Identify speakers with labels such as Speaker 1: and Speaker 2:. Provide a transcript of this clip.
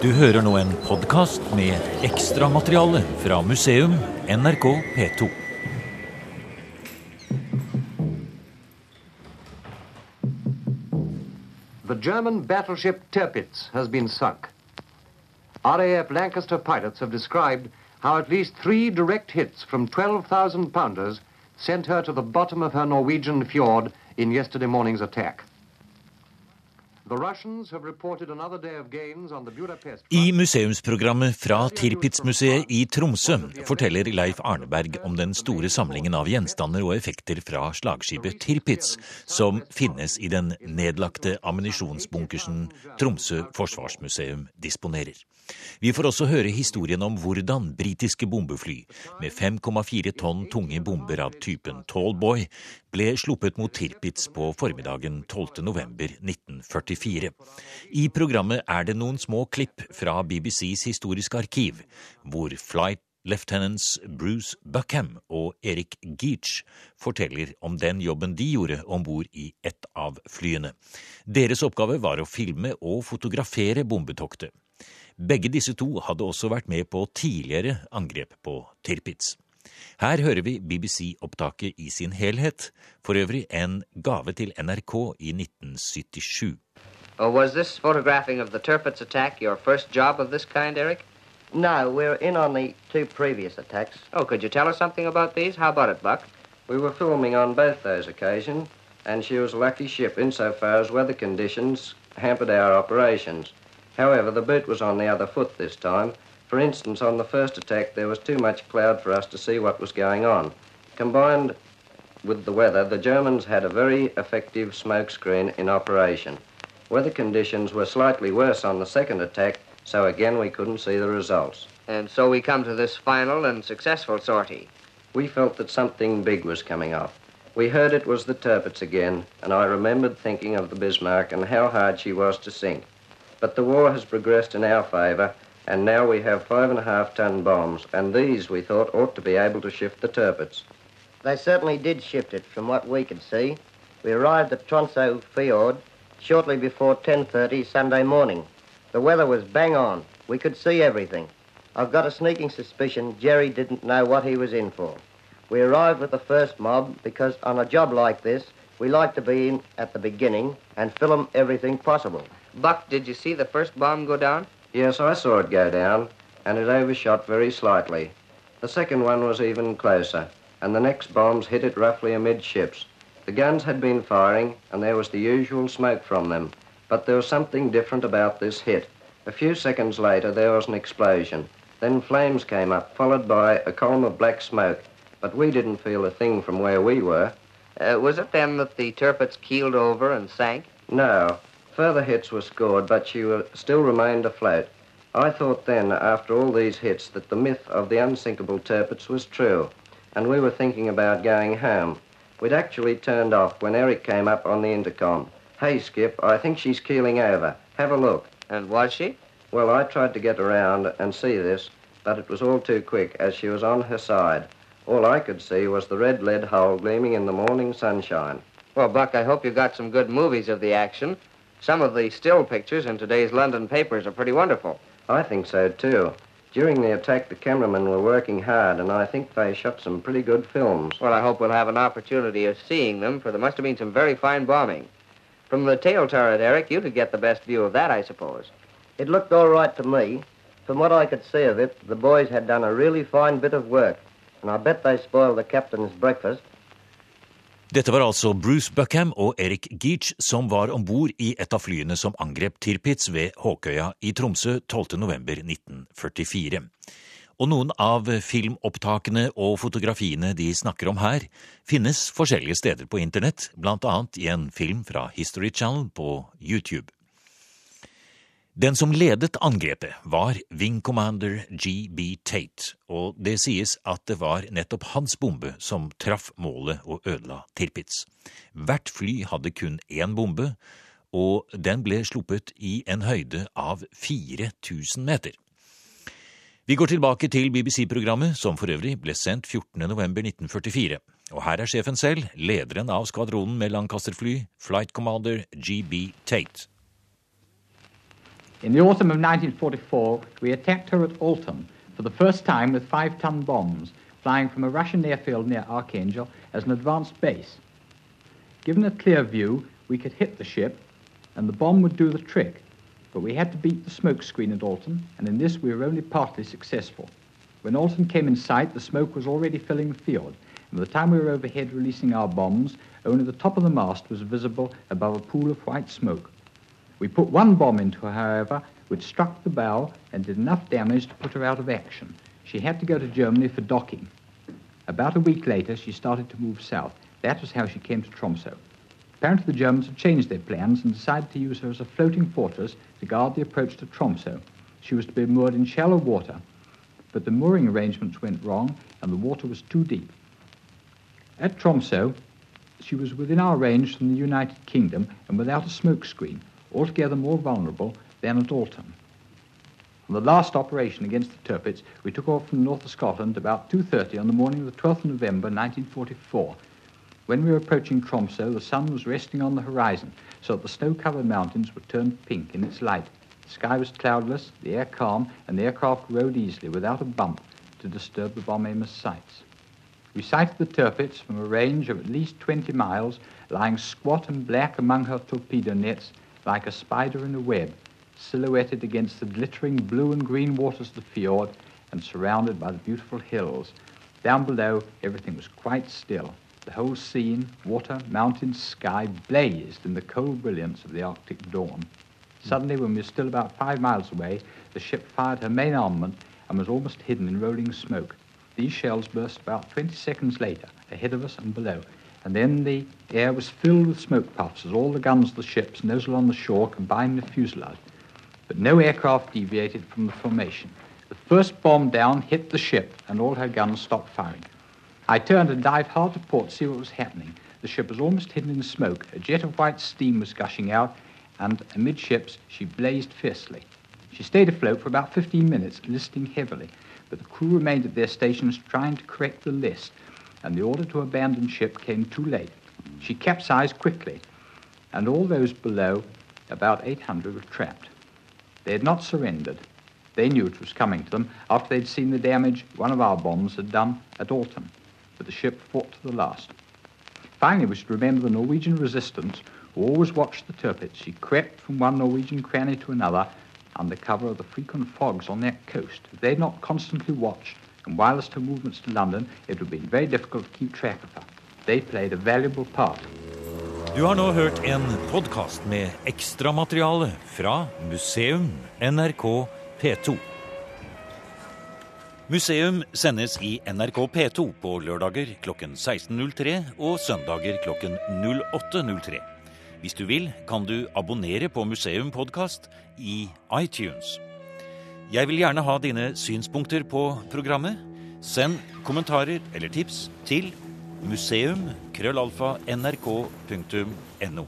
Speaker 1: Du hører nå en podkast med ekstramateriale fra museum NRK P2.
Speaker 2: The German battleship Tirpitz has been sunk. RAF Lancaster pilots have described how at least three direct hits from 12,000 pounders sent her to the bottom of her Norwegian fjord in yesterday morning's attack.
Speaker 1: I museumsprogrammet fra Tirpitz-museet i Tromsø forteller Leif Arneberg om den store samlingen av gjenstander og effekter fra slagskipet Tirpitz, som finnes i den nedlagte ammunisjonsbunkersen Tromsø forsvarsmuseum disponerer. Vi får også høre historien om hvordan britiske bombefly med 5,4 tonn tunge bomber av typen Tallboy ble sluppet mot Tirpitz på formiddagen 12.11.1944. I programmet er det noen små klipp fra BBCs historiske arkiv, hvor flight Lieutenants Bruce Buckham og Erik Geach forteller om den jobben de gjorde om bord i ett av flyene. Deres oppgave var å filme og fotografere bombetoktet. Begge disse to hadde også vært med på tidligere angrep på Tirpitz. Her hører vi BBC-opptaket i sin helhet, for øvrig en gave til NRK i 1977.
Speaker 3: Oh, was this photographing of the Tirpitz attack your first job of this kind, Eric?
Speaker 4: No, we're in on the two previous attacks.
Speaker 3: Oh, could you tell us something about these? How about it, Buck?
Speaker 5: We were filming on both those occasions, and she was a lucky ship insofar as weather conditions hampered our operations. However, the boot was on the other foot this time. For instance, on the first attack, there was too much cloud for us to see what was going on. Combined with the weather, the Germans had a very effective smoke screen in operation. Weather conditions were slightly worse on the second attack, so again we couldn't see the results.
Speaker 3: And so we come to this final and successful sortie.
Speaker 5: We felt that something big was coming off. We heard it was the Tirpitz again, and I remembered thinking of the Bismarck and how hard she was to sink. But the war has progressed in our favour, and now we have five and a half ton bombs, and these we thought ought to be able to shift the Tirpitz.
Speaker 4: They certainly did shift it from what we could see. We arrived at Tromso Fjord shortly before 10.30 Sunday morning. The weather was bang on. We could see everything. I've got a sneaking suspicion Jerry didn't know what he was in for. We arrived with the first mob because on a job like this, we like to be in at the beginning and film everything possible.
Speaker 3: Buck, did you see the first bomb go down?
Speaker 5: Yes, I saw it go down, and it overshot very slightly. The second one was even closer, and the next bombs hit it roughly amidships. The guns had been firing, and there was the usual smoke from them, but there was something different about this hit. A few seconds later, there was an explosion. Then flames came up, followed by a column of black smoke, but we didn't feel a thing from where we were.
Speaker 3: Uh, was it then that the Tirpitz keeled over and sank?
Speaker 5: No. Further hits were scored, but she still remained afloat. I thought then, after all these hits, that the myth of the unsinkable Tirpitz was true, and we were thinking about going home. We'd actually turned off when Eric came up on the intercom. Hey, Skip, I think she's keeling over. Have a look.
Speaker 3: And was she?
Speaker 5: Well, I tried to get around and see this, but it was all too quick as she was on her side. All I could see was the red lead hull gleaming in the morning sunshine.
Speaker 3: Well, Buck, I hope you got some good movies of the action. Some of the still pictures in today's London papers are pretty wonderful.
Speaker 5: I think so, too. During the attack, the cameramen were working hard, and I think they shot some pretty good films.
Speaker 3: Well, I hope we'll have an opportunity of seeing them, for there must have been some very fine bombing. From the tail turret, Eric, you could get the best view of that, I suppose.
Speaker 4: It looked all right to me. From what I could see of it, the boys had done a really fine bit of work, and I bet they spoiled the captain's breakfast.
Speaker 1: Dette var altså Bruce Buckham og Erik Geach som var om bord i et av flyene som angrep Tirpitz ved Håkøya i Tromsø 12.11.1944. Og noen av filmopptakene og fotografiene de snakker om her, finnes forskjellige steder på internett, blant annet i en film fra History Channel på YouTube. Den som ledet angrepet, var Wing Commander G.B. Tate, og det sies at det var nettopp hans bombe som traff målet og ødela Tirpitz. Hvert fly hadde kun én bombe, og den ble sluppet i en høyde av 4000 meter. Vi går tilbake til BBC-programmet, som for øvrig ble sendt 14.11.1944. Og her er sjefen selv, lederen av skvadronen med langkasterfly, Flight Commander G.B. Tate.
Speaker 6: In the autumn of 1944, we attacked her at Alten for the first time with five ton bombs, flying from a Russian airfield near Archangel as an advanced base. Given a clear view, we could hit the ship, and the bomb would do the trick. But we had to beat the smoke screen at Alten, and in this we were only partly successful. When Alten came in sight, the smoke was already filling the field, and by the time we were overhead releasing our bombs, only the top of the mast was visible above a pool of white smoke. We put one bomb into her, however, which struck the bow and did enough damage to put her out of action. She had to go to Germany for docking. About a week later, she started to move south. That was how she came to Tromsø. Apparently, the Germans had changed their plans and decided to use her as a floating fortress to guard the approach to Tromso. She was to be moored in shallow water, but the mooring arrangements went wrong and the water was too deep. At Tromso, she was within our range from the United Kingdom and without a smoke screen altogether more vulnerable than at Alten. On the last operation against the Tirpitz, we took off from the north of Scotland about 2.30 on the morning of the 12th of November 1944. When we were approaching Tromso, the sun was resting on the horizon, so that the snow-covered mountains were turned pink in its light. The sky was cloudless, the air calm, and the aircraft rode easily without a bump to disturb the bomb aimer's sights. We sighted the Tirpitz from a range of at least 20 miles, lying squat and black among her torpedo nets like a spider in a web, silhouetted against the glittering blue and green waters of the fjord and surrounded by the beautiful hills. Down below, everything was quite still. The whole scene, water, mountains, sky, blazed in the cold brilliance of the Arctic dawn. Suddenly, when we were still about five miles away, the ship fired her main armament and was almost hidden in rolling smoke. These shells burst about 20 seconds later, ahead of us and below, and then the air was filled with smoke puffs as all the guns of the ships nozzled on the shore combined with fusillade. But no aircraft deviated from the formation. The first bomb down hit the ship, and all her guns stopped firing. I turned and dived hard to port to see what was happening. The ship was almost hidden in smoke. A jet of white steam was gushing out, and amidships she blazed fiercely. She stayed afloat for about 15 minutes, listing heavily, but the crew remained at their stations trying to correct the list and the order to abandon ship came too late. She capsized quickly, and all those below, about 800, were trapped. They had not surrendered. They knew it was coming to them after they'd seen the damage one of our bombs had done at Alten, but the ship fought to the last. Finally, we should remember the Norwegian resistance who always watched the Tirpitz. She crept from one Norwegian cranny to another under cover of the frequent fogs on that coast. If they'd not constantly watched, and wireless her movements to London, it would been very difficult to keep track of her. They played a valuable part.
Speaker 1: Du har nå hørt en podkast med ekstramateriale fra Museum NRK P2. Museum sendes i NRK P2 på lørdager klokken 16.03 og søndager klokken 08.03. Hvis du vil, kan du abonnere på Museum podkast i iTunes. Jeg vil gjerne ha dine synspunkter på programmet. Send kommentarer eller tips til museum.krøllalfa.nrk.no.